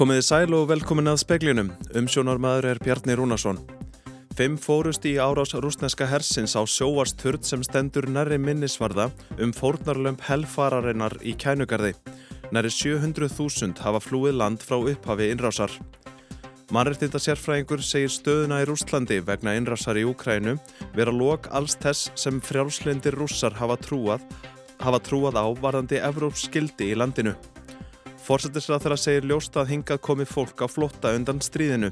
Komiði sæl og velkomin að speklinum. Umsjónarmæður er Bjarni Rúnarsson. Fimm fórust í árás rúsneska hersins á sjóarsturð sem stendur nærri minnisvarða um fórnarlömp helfararinnar í kænugarði. Næri 700.000 hafa flúið land frá upphafi innrásar. Mannrættinda sérfræðingur segir stöðuna í Rústlandi vegna innrásar í Úkrænu vera lok alls þess sem frjálslindir rússar hafa trúað, hafa trúað á varðandi Evrópskildi í landinu. Fórsættisrað þeirra segir ljóst að hingað komi fólk á flotta undan stríðinu.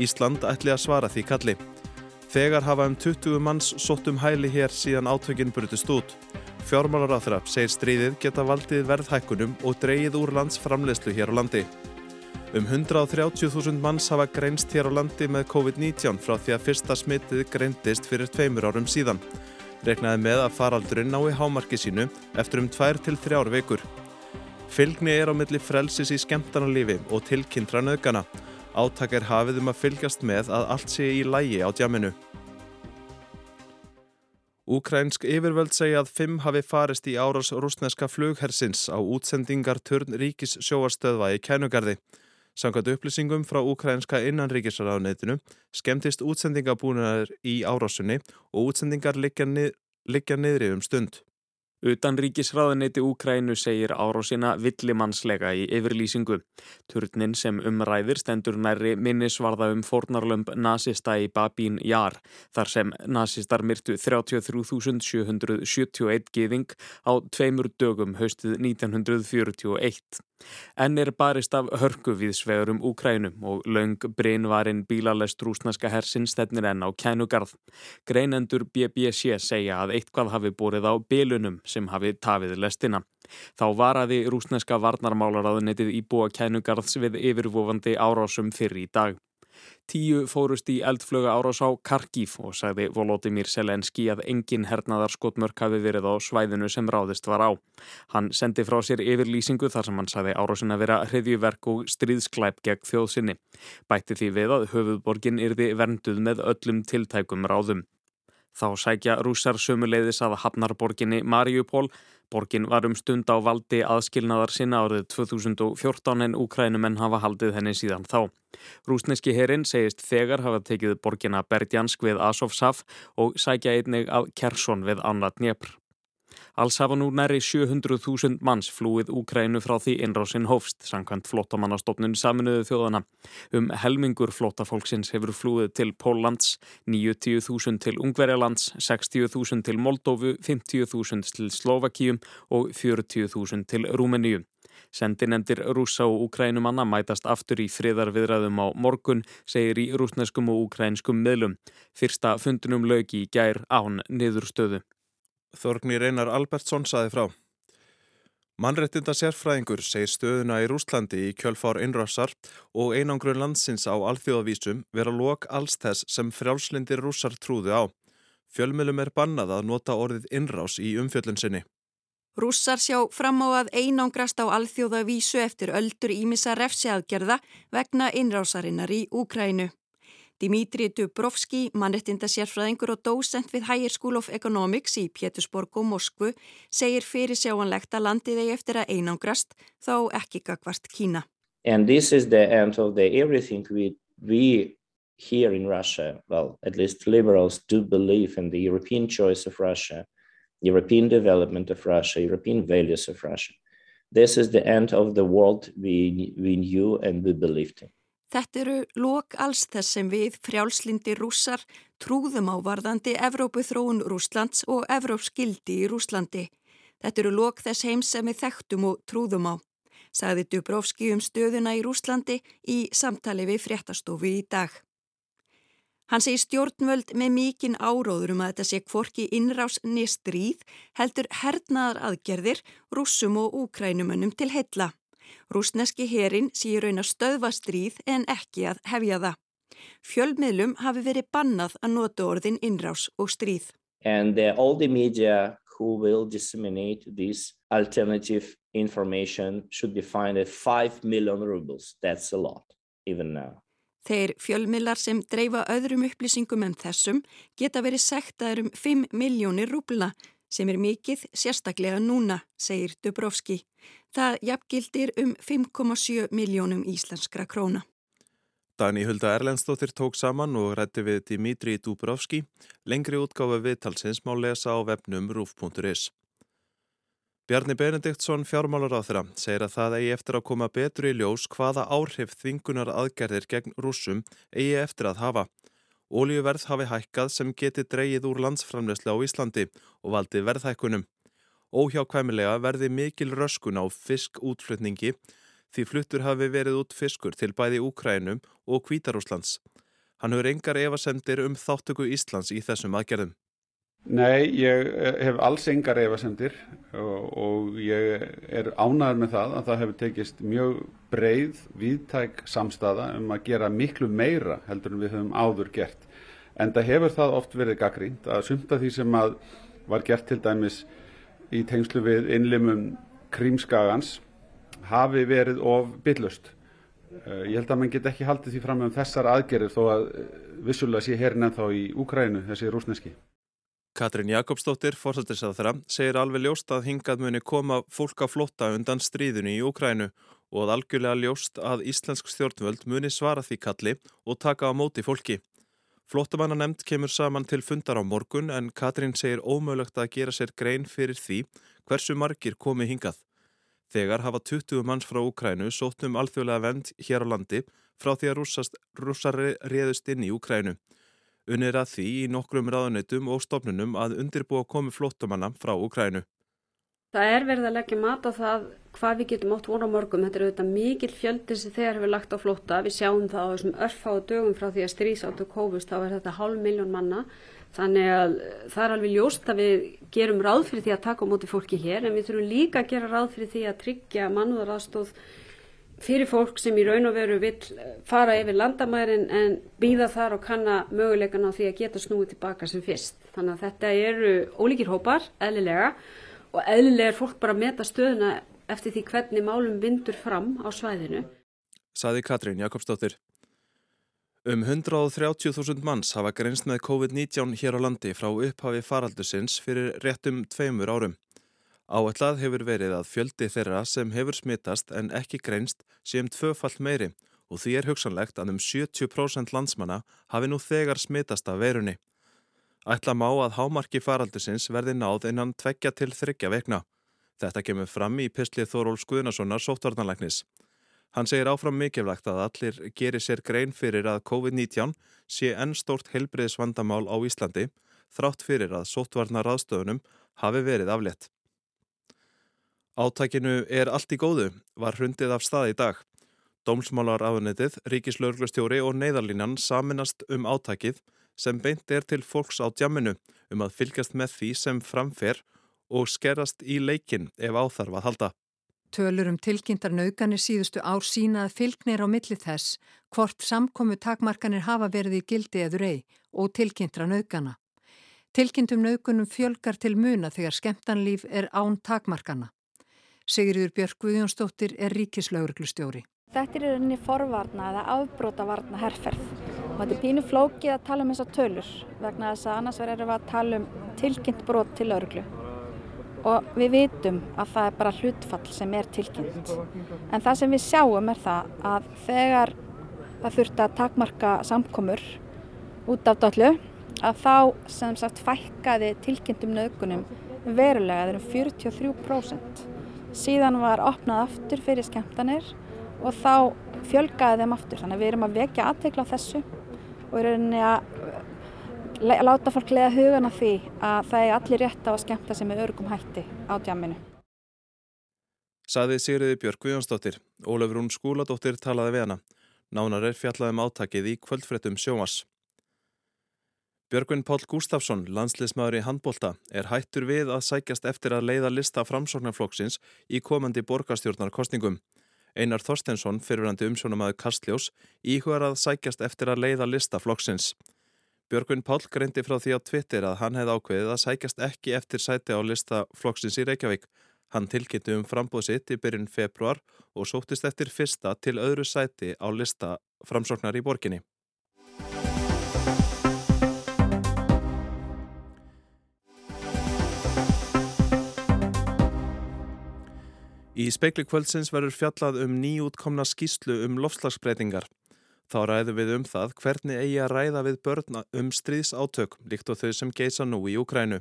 Ísland ætli að svara því kalli. Þegar hafa um 20 manns sótt um hæli hér síðan átökinn brutist út. Fjármálar á þeirra segir stríðið geta valdið verðhækkunum og dreyið úr lands framleyslu hér á landi. Um 130.000 manns hafa greinst hér á landi með COVID-19 frá því að fyrsta smittið greindist fyrir tveimur árum síðan. Reknaði með að faraldurinn nái hámarki sínu eftir um 2-3 vikur. Fylgni er á milli frelsis í skemmtarnalífi og tilkynntra nöðgana. Átak er hafið um að fylgjast með að allt sé í lægi á djaminu. Úkrænsk yfirvöld segja að fimm hafi farist í árás rúsneska flughersins á útsendingar törn ríkis sjóarstöðva í kænugarði. Samkvæmt upplýsingum frá Ukrainska innanríkisraðunetinu skemmtist útsendingabúnaður í árásunni og útsendingar liggja, nið, liggja niðri um stund. Utanríkisraðuneyti Úkrænu segir árásina villimannslega í yfirlýsingu. Turnin sem umræðir stendur nærri minnisvarða um fornarlömp nazista í Babín Jar, þar sem nazistar myrtu 33.771 giðing á tveimur dögum haustið 1941. Enn er barist af hörku við svegurum Úkrænum og laung breynvarinn bílalest rúsnaska hersin stefnir enn á kænugarð. Greinendur BBC segja að eitthvað hafi búrið á bilunum sem hafi tafið lestina. Þá varaði rúsneska varnarmálaraðunetið íbúa kænugarðs við yfirvofandi árásum fyrir í dag. Tíu fórust í eldflöga árás á Karkív og sagði Volodymyr Selenski að engin hernaðar skotmörk hafi verið á svæðinu sem ráðist var á. Hann sendi frá sér yfirlýsingu þar sem hann sagði árásina vera hriðjuverk og stríðsklæp gegn þjóðsynni. Bætti því við að höfuðborgin yrði vernduð með öllum tiltækum ráðum. Þá sækja rússar sömuleiðis að hafnarborginni Mariupol Borgin var um stund á valdi aðskilnaðar sinna árið 2014 en Úkrænumenn hafa haldið henni síðan þá. Rúsneski herin segist þegar hafa tekið borgina Berdjansk við Asovsaf og sækja einnig að Kersson við Annat Dnepr. Alls hafa nú næri 700.000 manns flúið Úkrænu frá því innrásinn hófst, samkvæmt flottamannastofnun saminuðu þjóðana. Um helmingur flottafólksins hefur flúið til Póllands, 90.000 til Ungverjalands, 60.000 til Moldófu, 50.000 til Slovakíum og 40.000 til Rúmeníu. Sendinemdir rúsa og úkrænumanna mætast aftur í friðarviðræðum á morgun, segir í rúsneskum og úkrænskum miðlum. Fyrsta fundunum lögi í gær án niðurstöðu. Þorgni Reynar Albertsson saði frá. Mannrettinda sérfræðingur segir stöðuna í Rúslandi í kjölfár innrásar og einangrun landsins á alþjóðavísum vera lok alls þess sem frjálslindir rússar trúðu á. Fjölmjölum er bannað að nota orðið innrás í umfjöllun sinni. Rússar sjá fram á að einangrast á alþjóðavísu eftir öldur ímissa refsiaðgerða vegna innrásarinnar í Úkrænu. Dimitri Dubrovski, mannrettinda sérfræðingur og dósent við Higher School of Economics í Pétursborg og Moskvu, segir fyrir sjáanlegt að landið eigi eftir að einangrast þó ekki gagvart Kína. And this is the end of the everything we, we here in Russia, well, at least liberals do believe in the European choice of Russia, European development of Russia, European values of Russia. This is the end of the world we, we knew and we believed in. Þetta eru lok alls þess sem við frjálslindi rússar trúðum á varðandi Evrópu þróun Rúslands og Evrópskildi í Rúslandi. Þetta eru lok þess heims sem við þekktum og trúðum á, sagði Dubrovski um stöðuna í Rúslandi í samtali við fréttastofu í dag. Hann segi stjórnvöld með mikinn áróður um að þetta sé kvorki innrás nistríð heldur hernaðar aðgerðir rússum og úkrænumönnum til heilla. Rúsneski herin sé raun að stöðva stríð en ekki að hefja það. Fjölmiðlum hafi verið bannað að nota orðin innrás og stríð. And uh, all the media who will disseminate this alternative information should be fined at 5 million rubles. That's a lot, even now. Þeir fjölmiðlar sem dreifa öðrum upplýsingum en þessum geta verið sektaður um 5 miljónir rúbluna sem er mikið sérstaklega núna, segir Dubrovski. Það jafngildir um 5,7 miljónum íslenskra króna. Dani Hulda Erlendstóttir tók saman og rætti við Dimitri Dubrovski. Lengri útgáfa viðtalsins má lesa á webnum rúf.is. Bjarni Benediktsson fjármálar á þeirra segir að það eigi eftir að koma betur í ljós hvaða áhrif þvingunar aðgerðir gegn rúsum eigi eftir að hafa. Ólíuverð hafi hækkað sem geti dreyið úr landsframlegslega á Íslandi og valdi verðhækkunum. Óhjákvæmilega verði mikil röskun á fiskútflutningi því fluttur hafi verið út fiskur til bæði Úkrænum og Kvítarúslands. Hann hefur engar evasendir um þáttöku Íslands í þessum aðgerðum. Nei, ég eh, hef alls engar efasendir og, og ég er ánæður með það að það hefur tekist mjög breið, viðtæk samstaða um að gera miklu meira heldur en við höfum áður gert. En það hefur það oft verið gaggrínt að sumta því sem að var gert til dæmis í tengslu við innlimum krímskagans hafi verið of byllust. Eh, ég held að mann get ekki haldið því fram um þessar aðgerir þó að eh, vissulega sé hérin ennþá í Úkrænu þessi rúsneski. Katrin Jakobsdóttir, fórsættisáþra, segir alveg ljóst að hingað muni koma fólk á flotta undan stríðinu í Ukrænu og að algjörlega ljóst að íslensk stjórnvöld muni svara því kalli og taka á móti fólki. Flottamanna nefnd kemur saman til fundar á morgun en Katrin segir ómögulegt að gera sér grein fyrir því hversu margir komi hingað. Þegar hafa 20 manns frá Ukrænu sóttum alþjóðlega vend hér á landi frá því að rússar réðust inn í Ukrænu. Unnir að því í nokkrum ráðunitum og stofnunum að undirbúa komi flóttamanna frá Ukrænu. Það er verið að leggja mat á það hvað við getum átt vona á morgum. Þetta er auðvitað mikil fjöldir sem þegar hefur lagt á flótta. Við sjáum það á þessum örfáðu dögum frá því að strísáttu kófust, þá er þetta hálf miljón manna. Þannig að það er alveg ljóst að við gerum ráð fyrir því að taka á móti fólki hér en við þurfum líka að gera ráð fyrir því að tryggja mannúðaraðstóð fyrir fólk sem í raun og veru vil fara yfir landamærin en býða þar og kanna möguleikan á því að geta snúið tilbaka sem fyrst. Þannig að þetta eru ólíkir hópar, eðlilega og eðlilega er fólk bara að meta stöðuna eftir því hvernig málum vindur fram á svæðinu. Saði Katrín Jakobsdóttir. Um 130.000 manns hafa greinst með COVID-19 hér á landi frá upphafi faraldusins fyrir réttum tveimur árum. Áætlað hefur verið að fjöldi þeirra sem hefur smittast en ekki greinst séum tvöfalt meiri og því er hugsanlegt að um 70% landsmanna hafi nú þegar smittast af verunni. Ætla má að hámarki faraldusins verði náð innan tveggja til þryggja vekna. Þetta kemur fram í pislið Þóról Skuðnasonar sóttvarnanlæknis. Hann segir áfram mikilvægt að allir gerir sér grein fyrir að COVID-19 sé enn stórt helbriðsvandamál á Íslandi þrátt fyrir að sóttvarnar aðstöðunum hafi verið aflétt. Átækinu er allt í góðu, var hrundið af stað í dag. Dómsmálar afnitið, ríkislauglustjóri og neyðarlínan saminast um átækið sem beint er til fólks á djamminu um að fylgjast með því sem framfer og skerast í leikin ef áþarf að halda. Tölur um tilkynntar nauganir síðustu ár sína að fylgnir á milli þess hvort samkomu takmarkanir hafa verið í gildi eður ei og tilkynntra naugana. Tilkynntum naugunum fjölgar til muna þegar skemmtanlíf er án takmarkana. Sigriður Björk Guðjónsdóttir er ríkislauglustjóri. Þetta er rauninni forvarna eða afbrótavarna herrferð og þetta er pínu flókið að tala um þessa tölur vegna þess að annars verður við að tala um tilkynnt brot til lauruglu og við vitum að það er bara hlutfall sem er tilkynnt. En það sem við sjáum er það að þegar það þurft að takmarka samkomur út af dallu að þá sem sagt fækkaði tilkynntum nögunum verulega, það eru 43% síðan var opnað aftur fyrir skemmtanir og þá fjölgaði þeim aftur þannig að við erum að vekja aðteikla á þessu og erum að láta fólk lega hugan af því að það er allir rétt á að skemmta sem er örgum hætti á djamminu. Saði Sigriði Björg Guðjónsdóttir, Ólafur Rún Skúladóttir talaði við hana. Nánar er fjallaðum áttakið í kvöldfrettum sjómas. Björgvin Pál Gustafsson, landsliðsmaður í handbólta, er hættur við að sækjast eftir að leiða lista framsóknarflokksins í komandi borgarstjórnarkostningum. Einar Þorstensson, fyrirvændi umsjónamaður Kastljós, íhugar að sækjast eftir að leiða lista flokksins. Björgvin Pál greindi frá því á Twitter að hann hefði ákveðið að sækjast ekki eftir sæti á lista flokksins í Reykjavík. Hann tilkynnti um frambóð sitt í byrjun februar og sóttist eftir fyrsta til öðru sæti á lista framsóknar í borginni. Í speikli kvöldsins verður fjallað um nýjútkomna skýslu um lofslagsbreytingar. Þá ræðum við um það hvernig eigi að ræða við börna um stríðsátök líkt og þau sem geisa nú í Ukrænu.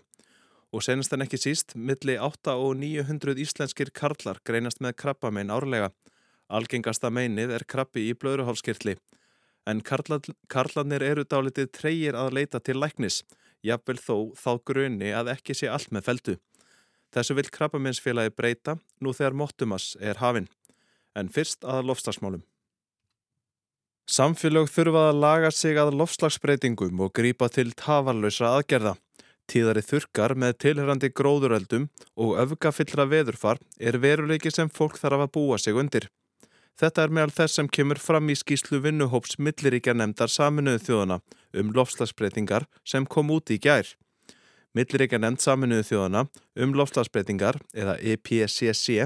Og senast en ekki síst, milli 8 og 900 íslenskir karlar greinast með krabbamein árlega. Algengasta meinið er krabbi í blöðruhálskirtli. En karlarnir eru dálitið treyir að leita til læknis, jafnvel þó þá grunni að ekki sé allt með feldu. Þessu vil krabbaminsfélagi breyta nú þegar Mottumas er hafinn. En fyrst að lofslagsmálum. Samfélög þurfað að laga sig að lofslagsbreytingum og grýpa til tafarlösa aðgerða. Tíðari þurkar með tilhörandi gróðuröldum og öfgafillra veðurfar er veruleiki sem fólk þarf að búa sig undir. Þetta er meðal þess sem kemur fram í skýslu vinnuhóps milliríkja nefndar saminuðu þjóðana um lofslagsbreytingar sem kom út í gær. Milliríkja nefnd saminuðu þjóðana um loftslagsbreytingar eða EPCC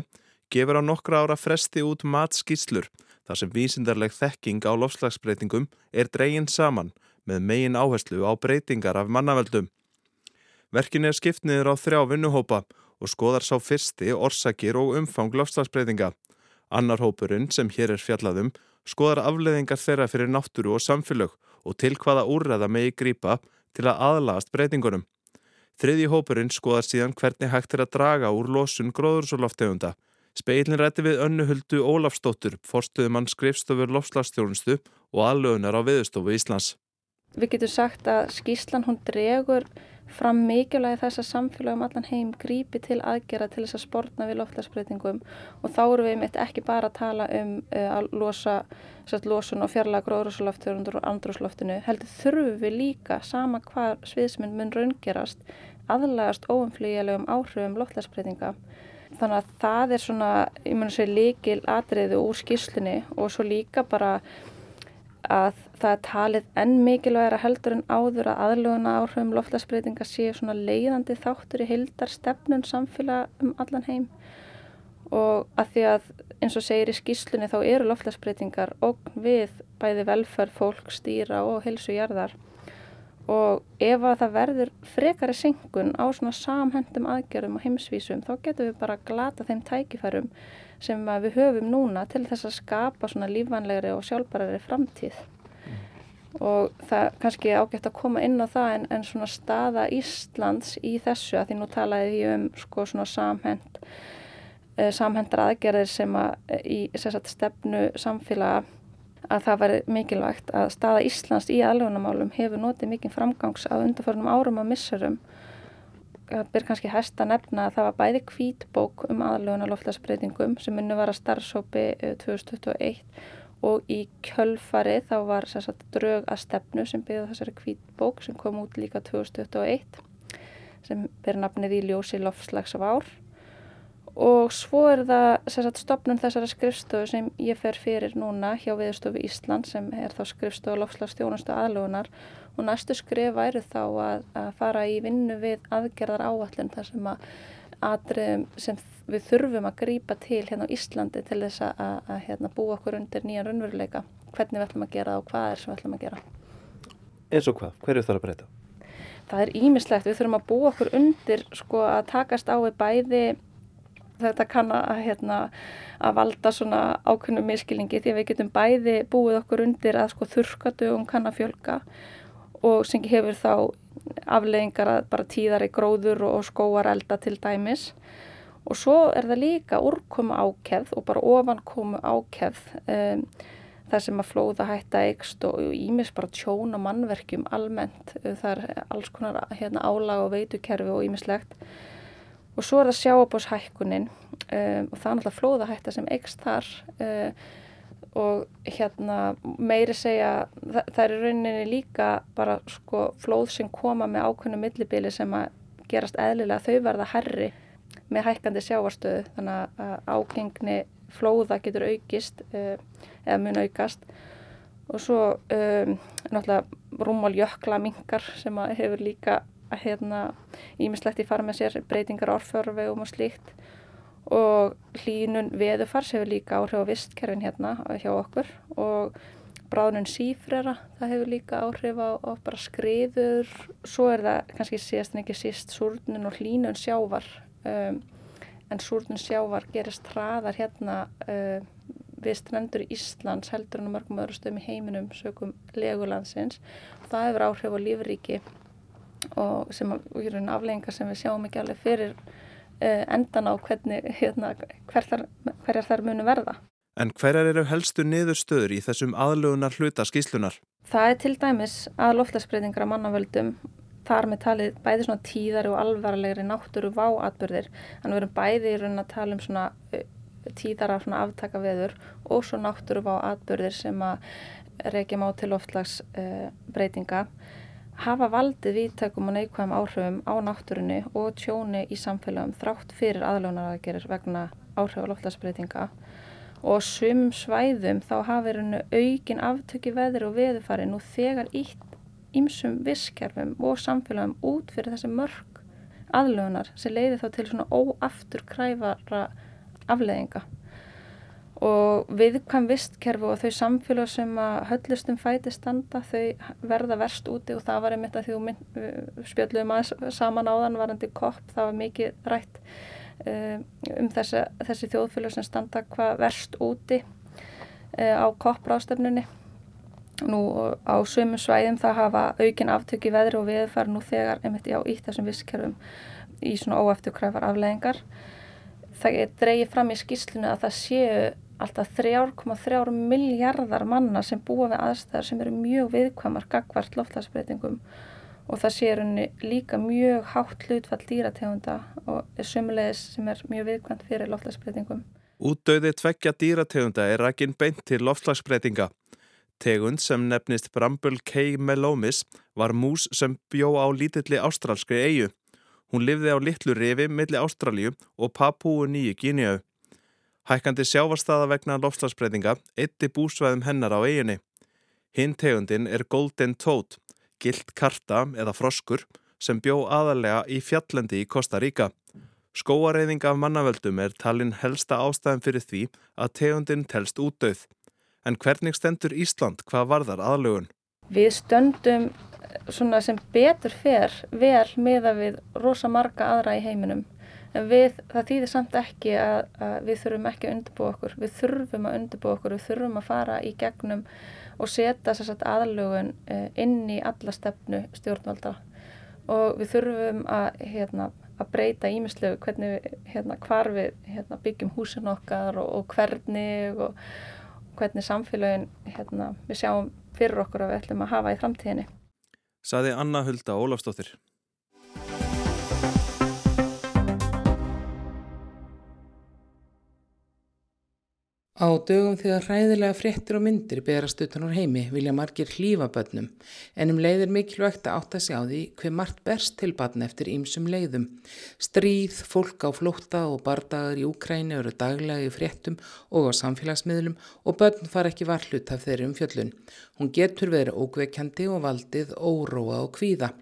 gefur á nokkra ára fresti út matskíslur þar sem vísindarleg þekking á loftslagsbreytingum er dreginn saman með megin áherslu á breytingar af mannaveldum. Verkin er skipt niður á þrjá vinnuhópa og skoðar sá fyrsti orsakir og umfang loftslagsbreytinga. Annar hópurinn sem hér er fjallaðum skoðar afleðingar þeirra fyrir náttúru og samfélög og til hvaða úrreða megi grýpa til að aðlagast breytingunum. Þriði hópurinn skoðar síðan hvernig hægt er að draga úr losun gróðursoloftegunda. Speilin rætti við önnuhuldu Ólafsdóttur, forstuðumann skrifstofur lofslagstjónustu og aðlögunar á viðstofu Íslands. Við getum sagt að skíslan hún dregur fram mikilvægi þess að samfélagum allan heim grípi til aðgera til þess að spórna við loftlagsbreytingum og þá eru við mitt ekki bara að tala um uh, að losa satt, losun og fjarlaga gróðrúsuloftur og andrúsloftinu, heldur þurfum við líka sama hvað sviðsmynd mun raungerast aðlagast óumflýjulegum áhrifum loftlagsbreytinga þannig að það er svona, ég mun að segja líkil atriðu úr skýrslunni og svo líka bara að það er talið enn mikilvægara heldur en áður að aðluguna áhrifum loftlagsbreytinga séu svona leiðandi þáttur í hildar stefnun samfélag um allan heim. Og að því að eins og segir í skýslunni þá eru loftlagsbreytingar og við bæði velferð, fólk, stýra og helsujarðar og ef að það verður frekari senkun á svona samhendum aðgerðum og heimsvísum þá getum við bara glata þeim tækifærum sem við höfum núna til þess að skapa svona lífvanlegri og sjálfbarari framtíð mm. og það kannski ágætt að koma inn á það en, en svona staða Íslands í þessu að því nú talaði ég um sko svona samhend eh, samhendra aðgerðir sem að í sagt, stefnu samfélaga að það var mikilvægt að staða Íslands í aðlunamálum hefur notið mikið framgangs á undarförnum árum og missurum. Það ber kannski hægt að nefna að það var bæði kvítbók um aðluguna loftlagsbreytingum sem munnu var að starfsópi 2021 og í kjölfari þá var sagt, drög að stefnu sem byggði þessari kvítbók sem kom út líka 2021 sem ber nafnið í ljósi loftslags af ár og svo er það sagt, stopnum þessara skrifstofu sem ég fer fyrir núna hjá Viðstofu Ísland sem er þá skrifstofu lofslagsstjónustu aðlugunar og næstu skrif væri þá að, að fara í vinnu við aðgerðar áallin þar sem að atriðum sem við þurfum að grýpa til hérna á Íslandi til þess að, að, að hérna, búa okkur undir nýjan raunveruleika hvernig við ætlum að gera það og hvað er sem við ætlum að gera Eins og hvað? Hverju þarf að breyta? Það er ímislegt, við þurfum að búa okkur undir sko að takast á við bæði þetta kann að, hérna, að valda svona ákveðnum miskilningi því við getum bæði búið okkur undir að sko þurrkadögum kann að fjölga og sem hefur þá afleggingar að bara tíðar í gróður og skóar elda til dæmis. Og svo er það líka úrkoma ákefð og bara ofankomu ákefð um, þar sem að flóða hætta eikst og ímis bara tjón og mannverkjum almennt. Það er alls konar hérna, álag og veitukerfi og ímislegt og svo er það sjáabóshækkunin um, og það er náttúrulega flóðahætta sem eikst þar um, og hérna meiri segja það, það er í rauninni líka bara sko flóð sem koma með ákveðnu millibili sem að gerast eðlilega þau verða herri með hækkandi sjávarstöðu. Þannig að ágengni flóða getur aukist um, eða mun aukast. Og svo um, náttúrulega rúmál jökla mingar sem hefur líka hérna ímislegt í fara með sér breytingar orðfjörfegum og slíkt og hlínun veðufars hefur líka áhrif á vistkerfin hérna hjá okkur. Og bráðnun sífrera, það hefur líka áhrif á, á bara skriður. Svo er það kannski síðast en ekki síst súrnun og hlínun sjávar. Um, en súrnum sjávar gerist hraðar hérna uh, við strendur Íslands heldur en á mörgum öðru stöðum í heiminum sögum legulandsins. Það hefur áhrif á lífríki og sem eru afleggingar sem við sjáum ekki alveg fyrir endan á hvernig, hérna, hver þar, hverjar þar munu verða. En hverjar eru helstu niðurstöður í þessum aðlugunar hluta skíslunar? Það er til dæmis að loftlagsbreytingar á mannavöldum þar með talið bæði svona tíðari og alvarlegri náttúru váatbyrðir. Þannig við erum bæði í raun að tala um svona tíðara svona aftaka veður og svo náttúru váatbyrðir sem að reykja má til loftlagsbreytinga hafa valdið vítakum og neikvæðum áhrifum á náttúrunni og tjóni í samfélagum þrátt fyrir aðlunaraðgerir vegna áhrif á loftlagsbreytinga og sumum svæðum þá hafi aukin aftöki veður og veðufari nú þegar ítt ímsum visskerfum og samfélagum út fyrir þessi mörg aðlögunar sem leiði þá til svona óaftur kræfara afleðinga og viðkvæm vistkerfi og þau samfélag sem að höllustum fæti standa þau verða verst úti og það var einmitt að því að spjöldum að saman áðan varandi kopp, það var mikið rætt Eh, um þessi, þessi þjóðfélag sem standa hvað verst úti eh, á kopprástefnunni. Nú á sömum svæðum það hafa aukin aftöki veðri og viðfæri nú þegar einmitt á ítt þessum visskerfum í svona óefturkræfar afleggingar. Það er dreyið fram í skýslinu að það séu alltaf 3,3 miljardar manna sem búa við aðstæðar sem eru mjög viðkvæmar gagvart loftlagsbreytingum og það sé raunni líka mjög hátt hlutfall dýrategunda og sumulegis sem er mjög viðkvæmt fyrir loftlagsbreytingum. Útdauði tveggja dýrategunda er rækinn beint til loftlagsbreytinga. Tegund sem nefnist Bramble K. melomis var mús sem bjó á lítilli ástralskri eigu. Hún livði á litlu rifi milli Ástralju og Papúu nýju Gíniau. Hækkandi sjávarstaða vegna loftlagsbreytinga eitti búsvæðum hennar á eiginni. Hinn tegundin er Golden Toad gilt karta eða froskur sem bjó aðalega í fjallendi í Kosta Ríka. Skóareyðing af mannavöldum er talin helsta ástæðan fyrir því að tegundin telst útdauð. En hvernig stendur Ísland hvað varðar aðlugun? Við stöndum svona sem betur fer vel meða við rosa marga aðra í heiminum. En við, það þýðir samt ekki að, að við þurfum ekki að undirbúa okkur. Við þurfum að undirbúa okkur, við þurfum að fara í gegnum og setja sagt, aðlugun eh, inn í alla stefnu stjórnvalda og við þurfum að, hérna, að breyta ímislegu hvernig hérna, hvar við hérna, byggjum húsin okkar og, og hvernig og hvernig samfélagin hérna, við sjáum fyrir okkur að við ætlum að hafa í framtíðinni. Saði Anna Hulda Ólafstóttir. Á dögum þegar hræðilega fréttir og myndir berast utan úr heimi vilja margir hlýfa börnum en um leiðir mikilvægt að átta sig á því hver margt berst til barn eftir ýmsum leiðum. Stríð, fólk á flótta og bardagar í Úkræni eru daglega í fréttum og á samfélagsmiðlum og börn far ekki varhlut af þeirri um fjöllun. Hún getur verið ógveikjandi og valdið óróa og kvíða.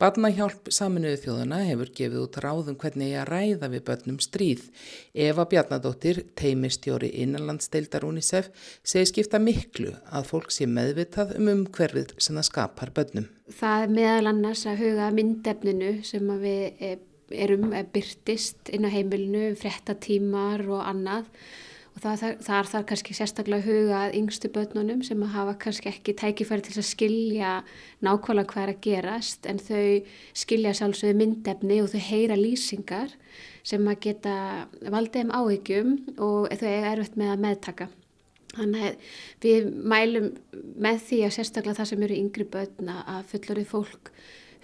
Barnahjálp saminuðu þjóðuna hefur gefið út ráðum hvernig ég að ræða við börnum stríð. Eva Bjarnadóttir, teimistjóri innanlandsdeildar UNICEF, segi skipta miklu að fólk sé meðvitað um umhverfið sem það skapar börnum. Það er meðal annars að huga myndefninu sem við eh, erum eh, byrtist inn á heimilinu, frettatímar og annað og það, er þar kannski sérstaklega huga að yngstu börnunum sem að hafa kannski ekki tækifæri til að skilja nákvæmlega hvað er að gerast en þau skilja sjálfsögðu myndefni og þau heyra lýsingar sem að geta valdið um áhyggjum og þau er erfitt með að meðtaka. Þannig að við mælum með því að sérstaklega það sem eru yngri börn að fullorðið fólk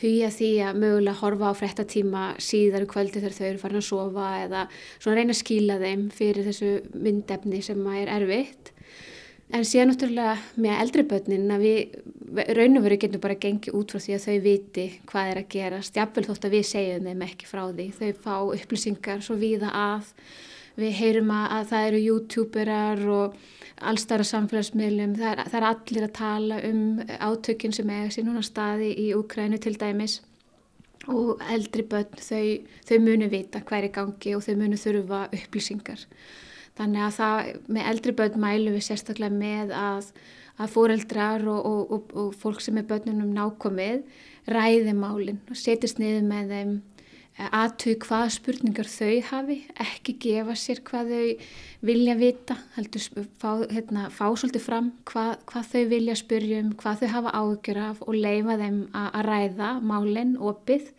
hugja því að mögulega horfa á frettatíma síðar um kvöldi þegar þau eru farin að sofa eða svona reyna að skýla þeim fyrir þessu myndefni sem er erfitt. En síðan náttúrulega með eldri börnin að við raun og veru getum bara gengið út frá því að þau viti hvað er að gera. Stjafnvel þótt að við segjum þeim ekki frá því. Þau fá upplýsingar svo víða að. Við heyrum að það eru youtuberar og allstara samfélagsmiðlum, það er, það er allir að tala um átökinn sem eiga sér núna staði í Úkrænu til dæmis og eldri börn þau, þau munu vita hver er gangi og þau munu þurfa upplýsingar. Þannig að það, með eldri börn mælum við sérstaklega með að, að fóreldrar og, og, og, og fólk sem er börnunum nákomið ræði málinn og setjast niður með þeim aðtöku hvaða spurningar þau hafi, ekki gefa sér hvað þau vilja vita, heldur fá, hérna, fá svolítið fram hvað, hvað þau vilja spurja um, hvað þau hafa áökjur af og leifa þeim að ræða málinn, opið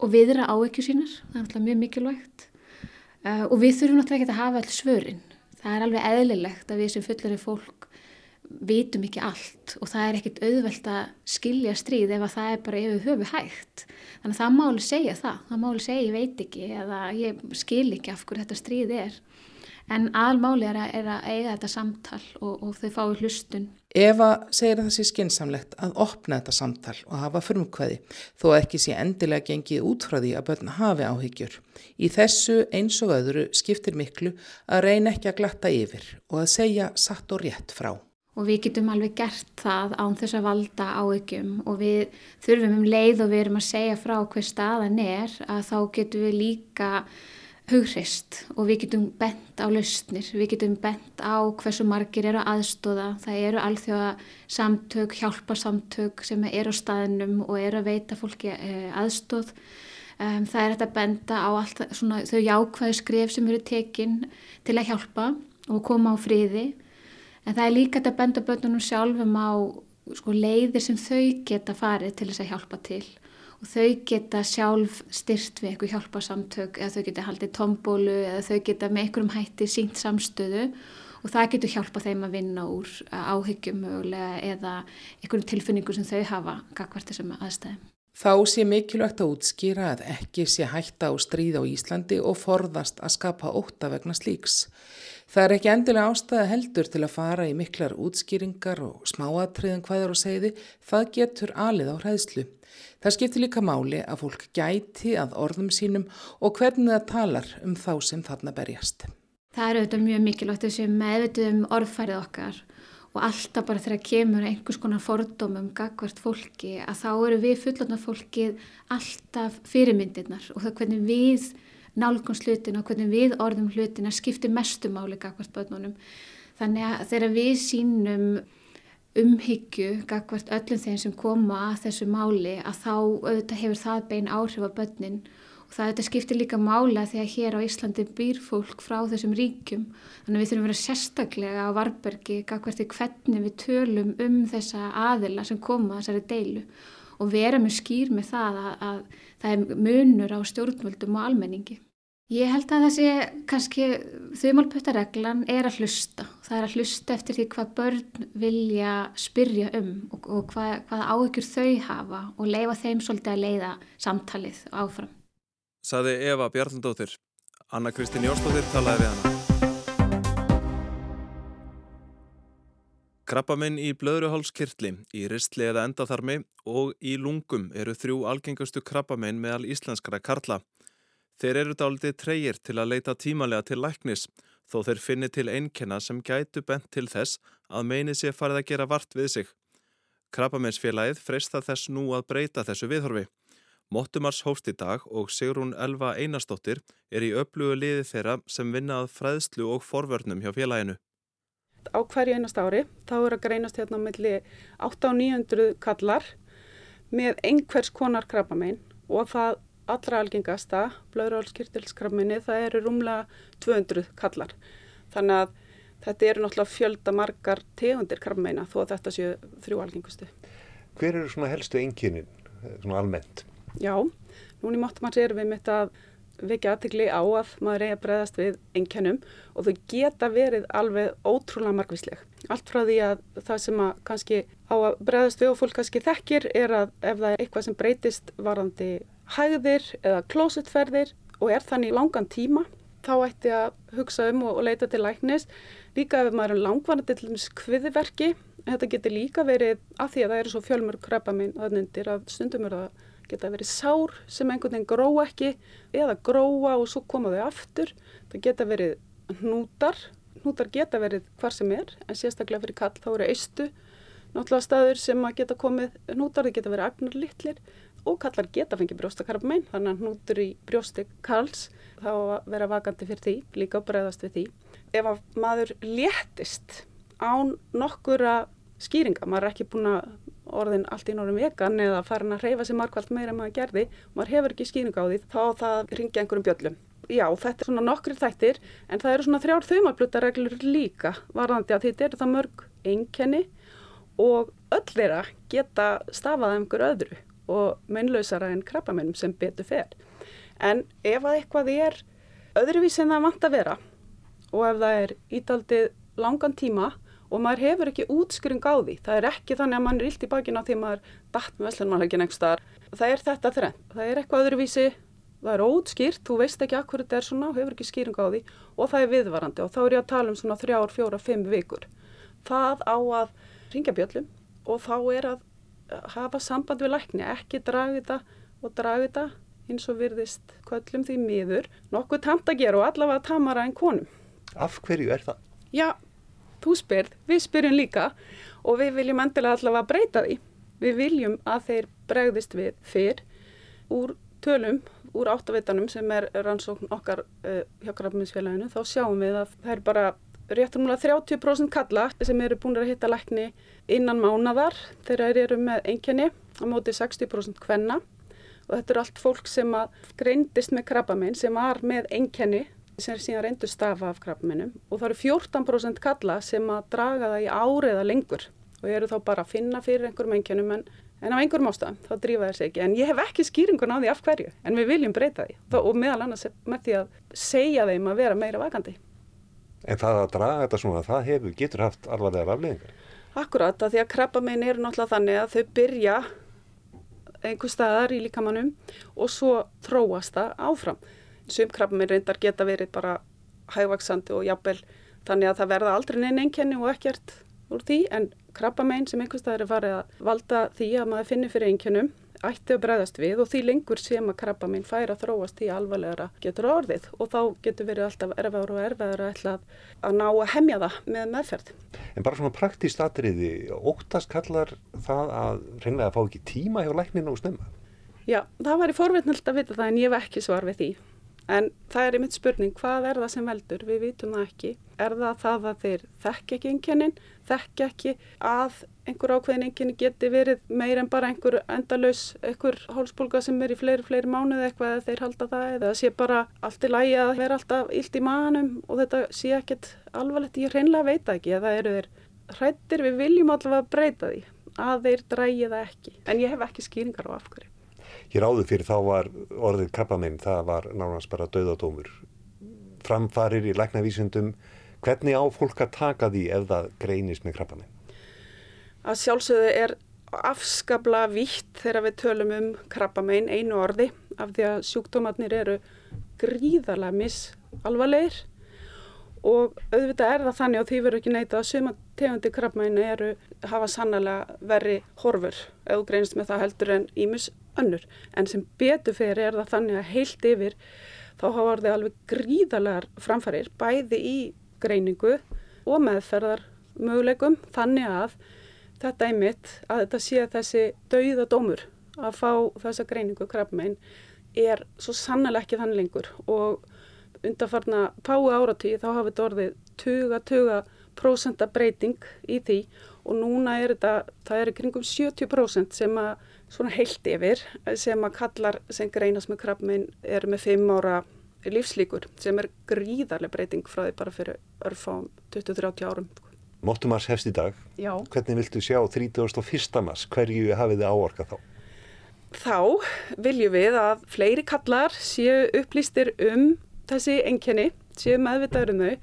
og viðra áökjur sínar, það er alltaf mjög mikilvægt. Uh, og við þurfum náttúrulega ekki að hafa alls svörin, það er alveg eðlilegt að við sem fullari fólk vitum ekki allt og það er ekkit auðvelt að skilja stríð ef að það er bara yfir höfu hægt. Þannig að það máli segja það, það máli segja ég veit ekki eða ég skil ekki af hverju þetta stríð er. En almáli er er að eiga þetta samtal og, og þau fái hlustun. Eva segir að það sé skinsamlegt að opna þetta samtal og hafa frumkvæði þó að ekki sé endilega gengið út frá því að börn hafi áhyggjur. Í þessu eins og öðru skiptir miklu að reyna ekki að glatta yfir og að segja satt og rétt frá og við getum alveg gert það án þess að valda áökjum og við þurfum um leið og við erum að segja frá hver staðan er að þá getum við líka hughrist og við getum bent á lausnir, við getum bent á hversu margir eru aðstóða, það eru alþjóða samtök, hjálparsamtök sem eru á staðinum og eru að veita fólki eh, aðstóð. Um, það er þetta að benda á allt, svona, þau jákvæðu skrif sem eru tekinn til að hjálpa og koma á friði en það er líka þetta að benda börnunum sjálfum á sko, leiðir sem þau geta farið til þess að hjálpa til og þau geta sjálf styrt við eitthvað hjálpasamtök eða þau geta haldið tombólu eða þau geta með einhverjum hætti sínt samstöðu og það getur hjálpa þeim að vinna úr áhyggjum eða einhverjum tilfinningu sem þau hafa kakvart þessum aðstæðum. Þá sé mikilvægt að útskýra að ekki sé hætta á stríð á Íslandi og forðast að skapa óta vegna slíks. Það er ekki endilega ástæða heldur til að fara í miklar útskýringar og smáatriðan hvaðar og segði, það getur alið á hræðslu. Það skiptir líka máli að fólk gæti að orðum sínum og hvernig það talar um þá sem þarna berjast. Það er auðvitað mjög mikilvægt þessi meðvitið um orðfærið okkar og alltaf bara þegar kemur einhvers konar fordómum gagvart fólki að þá eru við fullandar fólkið alltaf fyrirmyndirnar og það hvernig við nálgums hlutin og hvernig við orðum hlutin að skipti mestumáli gagvart börnunum. Þannig að þegar við sínum umhyggju gagvart öllum þeim sem koma að þessu máli að þá auðvitað hefur það bein áhrif á börnin og það auðvitað skiptir líka mála þegar hér á Íslandi býr fólk frá þessum ríkjum. Þannig að við þurfum að vera sérstaklega á varbergi gagvart í hvernig við tölum um þessa aðila sem koma að þessari deilu og vera með skýr með það að, að það er munur á stjórnvöldum og almenningi. Ég held að sé kannski þauðmálpöttareglan er að hlusta. Það er að hlusta eftir því hvað börn vilja spyrja um og, og hvað, hvað áhyggjur þau hafa og leifa þeim svolítið að leiða samtalið áfram. Saði Eva Bjarnandóttir. Anna Kristín Jórstóttir talaði við hana. Krabbaminn í blöðruhálskirtli, í ristli eða endaþarmi og í lungum eru þrjú algengustu krabbaminn meðal íslenskara karla. Þeir eru dálitið treyir til að leita tímalega til læknis, þó þeir finni til einkenna sem gætu bent til þess að meini sé farið að gera vart við sig. Krabbamennsfélagið freista þess nú að breyta þessu viðhorfi. Mottumars hóst í dag og Sigrún Elva Einarstóttir er í öflugu liði þeirra sem vinnað fræðslu og forvörnum hjá félaginu á hverju einast ári þá er að greinast hérna á milli 8 og 900 kallar með einhvers konar krabbamein og það allra algengasta blöðrálskirtilskrabbameini það eru rúmlega 200 kallar þannig að þetta eru náttúrulega fjölda margar tegundir krabbameina þó að þetta séu þrjú algengustu. Hver eru svona helstu enginin svona almennt? Já, núni máttum að sér við mitt að vekja aðtegli á að maður eigi að bregðast við einkennum og þau geta verið alveg ótrúlega margvísleg. Allt frá því að það sem að kannski á að bregðast við og fólk kannski þekkir er að ef það er eitthvað sem breytist varandi hægðir eða klósetferðir og er þannig langan tíma þá ætti að hugsa um og leita til læknis. Líka ef maður er langvarandi til þess kviðverki, þetta getur líka verið að því að það eru svo fjölmur krabba minn að stundum eru það geta verið sár sem einhvern veginn gróa ekki eða gróa og svo koma þau aftur. Það geta verið hnútar, hnútar geta verið hvar sem er en sérstaklega fyrir kall þá eru eistu náttúrulega staður sem að geta komið hnútar, þau geta verið agnar litlir og kallar geta fengið brjóstakarpmein þannig að hnútur í brjósti kalls þá vera vakandi fyrir því, líka bregðast við því. Ef að maður léttist án nokkura skýringa, maður er ekki búin að orðin allt í norðum vegan eða farin að reyfa sig markvælt meira en maður gerði, maður hefur ekki skýning á því, þá það ringja einhverjum bjöllum. Já, þetta er svona nokkri þættir en það eru svona þrjár þumalblutareglur líka varðandi að þetta eru það mörg einkenni og öll þeirra geta stafað einhver öðru og mennlausara en krabbamennum sem betur fer. En ef að eitthvað er öðruvísi en það vant að vera og ef það er ítaldið langan tíma og maður hefur ekki útskring á því. Það er ekki þannig að mann er illt í bakina því maður dætt með veslunarlegin einhver staðar. Það er þetta þrenn. Það er eitthvað öðruvísi, það er ótskýrt, þú veist ekki akkur þetta er svona og hefur ekki skýring á því og það er viðvarandi og þá er ég að tala um svona þrjár, fjóra, fimm vikur. Það á að ringja bjöllum og þá er að hafa samband við lækni, ekki draga þetta og draga þetta eins og virðist köllum því miður. Nokkuð tamt að gera og allavega tamara en konum. Af hverju er það? Já, þú spyrð, við spyrjum líka og við viljum endilega allavega breyta því. Við viljum að þeir bregðist við fyrr úr tölum, úr áttavitanum sem er rannsókn okkar uh, hjá Grafminsfélaginu, þá sjáum við að það er bara réttum múlið 30% kalla sem eru búin að hitta lækni innan mánadar þegar þeir eru með einkenni á móti 60% hvenna og þetta er allt fólk sem greindist með krabbamenn sem var með einkenni sem er síðan reyndu stafa af krabbamennum og það eru 14% kalla sem að draga það í áriða lengur og eru þá bara að finna fyrir einhverjum einkennum en, en af einhverjum ástæðum þá drífa þér sig ekki en ég hef ekki skýringun á því af hverju en við viljum breyta því þá, og meðal annars með því að segja þeim að vera meira vakandi. En það að draga þetta svona, það hefur, getur haft alvarlega rafleðingar? Akkurat, að því að krabbamenn eru náttúrulega þannig að þau byrja einhver staðar í líkamannum og svo þróast það áfram sumkrabbaminn reyndar geta verið bara hægvaksandi og jafnvel þannig að það verða aldrei neinn einkenni og ekkert úr því en krabbaminn sem einhverstaðar er farið að valda því að maður finnir fyrir einkennum ætti að bregðast við og því lengur sem að krabbaminn fær að þróast í alvarlegra getur orðið og þá getur verið alltaf erfiðar og erfiðar að, að ná að hemja það með meðferð. En bara svona praktíst atriði, óttast kallar það að reynlega að fá ekki tíma hjá lækninu og snemma? Já, það var í forveitnöld að vita það en ég hef ekki svar við því. En það er einmitt spurning, hvað er það sem veldur? Við vitum það ekki. Er það það að þeir þekk ekki einkennin, þekk ekki að einhver ákveðin einkenni geti verið meir en bara einhver endalus, einhver hálsbólga sem er í fleiri, fleiri mánuði eitthvað eða þeir halda það eða sé bara allt í lægi að vera alltaf illt í manum og þetta sé ekkert alvarlegt, ég hreinlega veit ekki að það eru þeir hrættir, við viljum allavega breyta því að þeir drægi það ekki. En ég hef ekki skýringar á afhverju hér áður fyrir þá var orðið krabbaminn, það var nánast bara döðadómur. Framfarir í læknavísundum, hvernig á fólk að taka því ef það greinist með krabbaminn? Að sjálfsögðu er afskabla vitt þegar við tölum um krabbaminn einu orði af því að sjúkdómatnir eru gríðarlega misalvarleir og auðvitað er það þannig og því verður ekki neyta að suma tegundi krabbaminn eru hafa sannlega verri horfur greinist með það heldur en ímus önnur. En sem betur fyrir er það þannig að heilt yfir þá hafa orðið alveg gríðalegar framfærir bæði í greiningu og meðferðar möguleikum þannig að þetta er mitt að þetta sé þessi dauðadómur að fá þessa greiningu krabmein er svo sannlega ekki þannig lengur. Og undarfarna pái áratí þá hafa þetta orðið tuga, tuga prósenta breyting í því. Og núna er þetta, það er kringum 70% sem að svona heilt yfir sem að kallar sem greinas með krabbmein er með 5 ára lífslíkur sem er gríðarlega breyting frá því bara fyrir örfám 20-30 árum. Móttumars hefst í dag. Já. Hvernig viltu sjá 31. mars? Hverju hafið þið áorka þá? Þá viljum við að fleiri kallar séu upplýstir um þessi enkenni, séu meðvitaður um þau,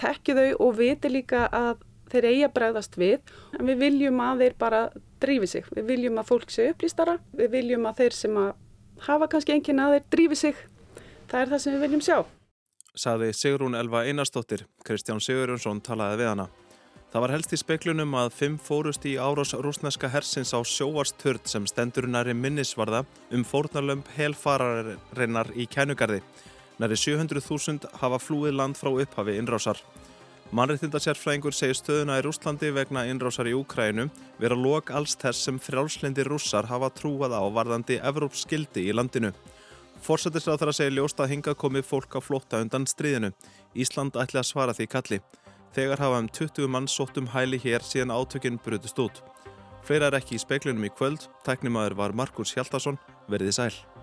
tekju þau og viti líka að þeir eigi að bregðast við en við viljum að þeir bara drífi sig. Við viljum að fólk sé upplýstara, við viljum að þeir sem að hafa kannski enginn að þeir drífi sig. Það er það sem við viljum sjá. Saði Sigrún Elva Einarstóttir, Kristján Sigurjónsson talaði við hana. Það var helst í speklunum að fimm fórust í árás rúsneska hersins á sjóarstörd sem stendur næri minnisvarða um fórnarlömp helfararinnar í kænugarði. Næri 700.000 hafa flúið land frá upphafi innrásar. Mannreittindasérfræðingur segir stöðuna í Rúslandi vegna innrásar í Úkrænu vera lok alls þess sem frjálslendi rússar hafa trúað á varðandi Evrópskildi í landinu. Forsættisráð þarf að segja ljóst að hinga komið fólk á flótta undan stríðinu. Ísland ætli að svara því kalli. Þegar hafa um 20 mann sótt um hæli hér síðan átökinn brutist út. Fleira er ekki í speiklunum í kvöld. Tæknimaður var Markus Hjaltarsson. Verðið sæl.